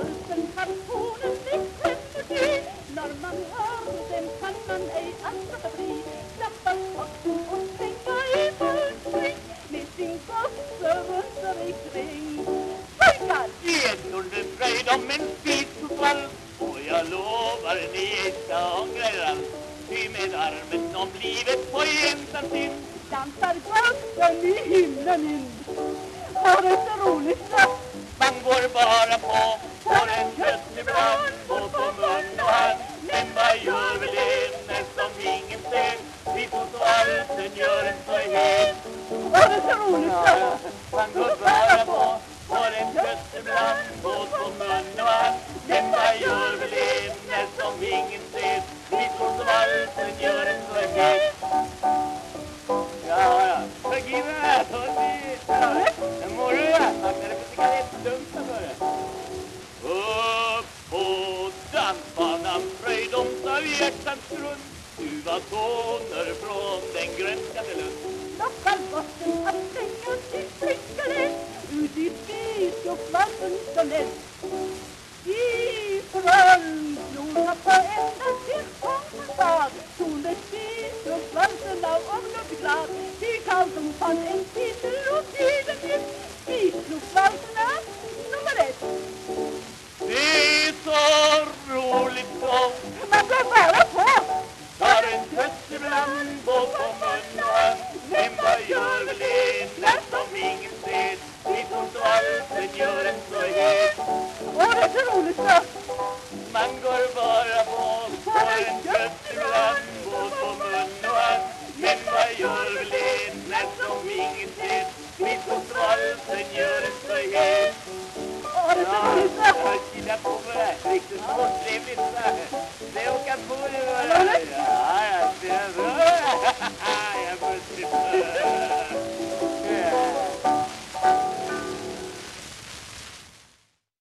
Alpen, Kantonen, Växjö och Dö. När man hör den kan man ej annat låta bli. Klappa skotten och tänka i valsring med sin gosse runt i kring. Pojkar! Enhjulde fröjd om en spedsofall och jag lovar ni ej ska ångra er alls. Ty med armen om livet på ensam sin dansar gossen i himlen in. Har det så roligt natt! Man går bara på Har Man går bara på Får en kött ibland Och på mun och hand Men vad gör väl en som ingen ser Vi tror så valsen gör en förgift. Ja, ja. Förgiven här, så vi... En morgon, ja. Tackade för cigarettdunken för det. Upp på dansbanan fröjd om sovjetans grund Ljuva toner från den grönskade lund. Lockar botten att stänga sin flickare Ut i spis-och-vatten så lätt Ifrån Nordkap på ända till Fångstad Tog det spis-och-vatten av omloppsglad Till Karlsson fann en var det så roligt då? Man går bara bort på en köttbland Båt på mun och hand Men vad gör väl en när som inget vet Mitt på svalsen gör det så het Ja, jag har killat på med det här Riktigt småtrevligt Det åker på det Ja, ja, det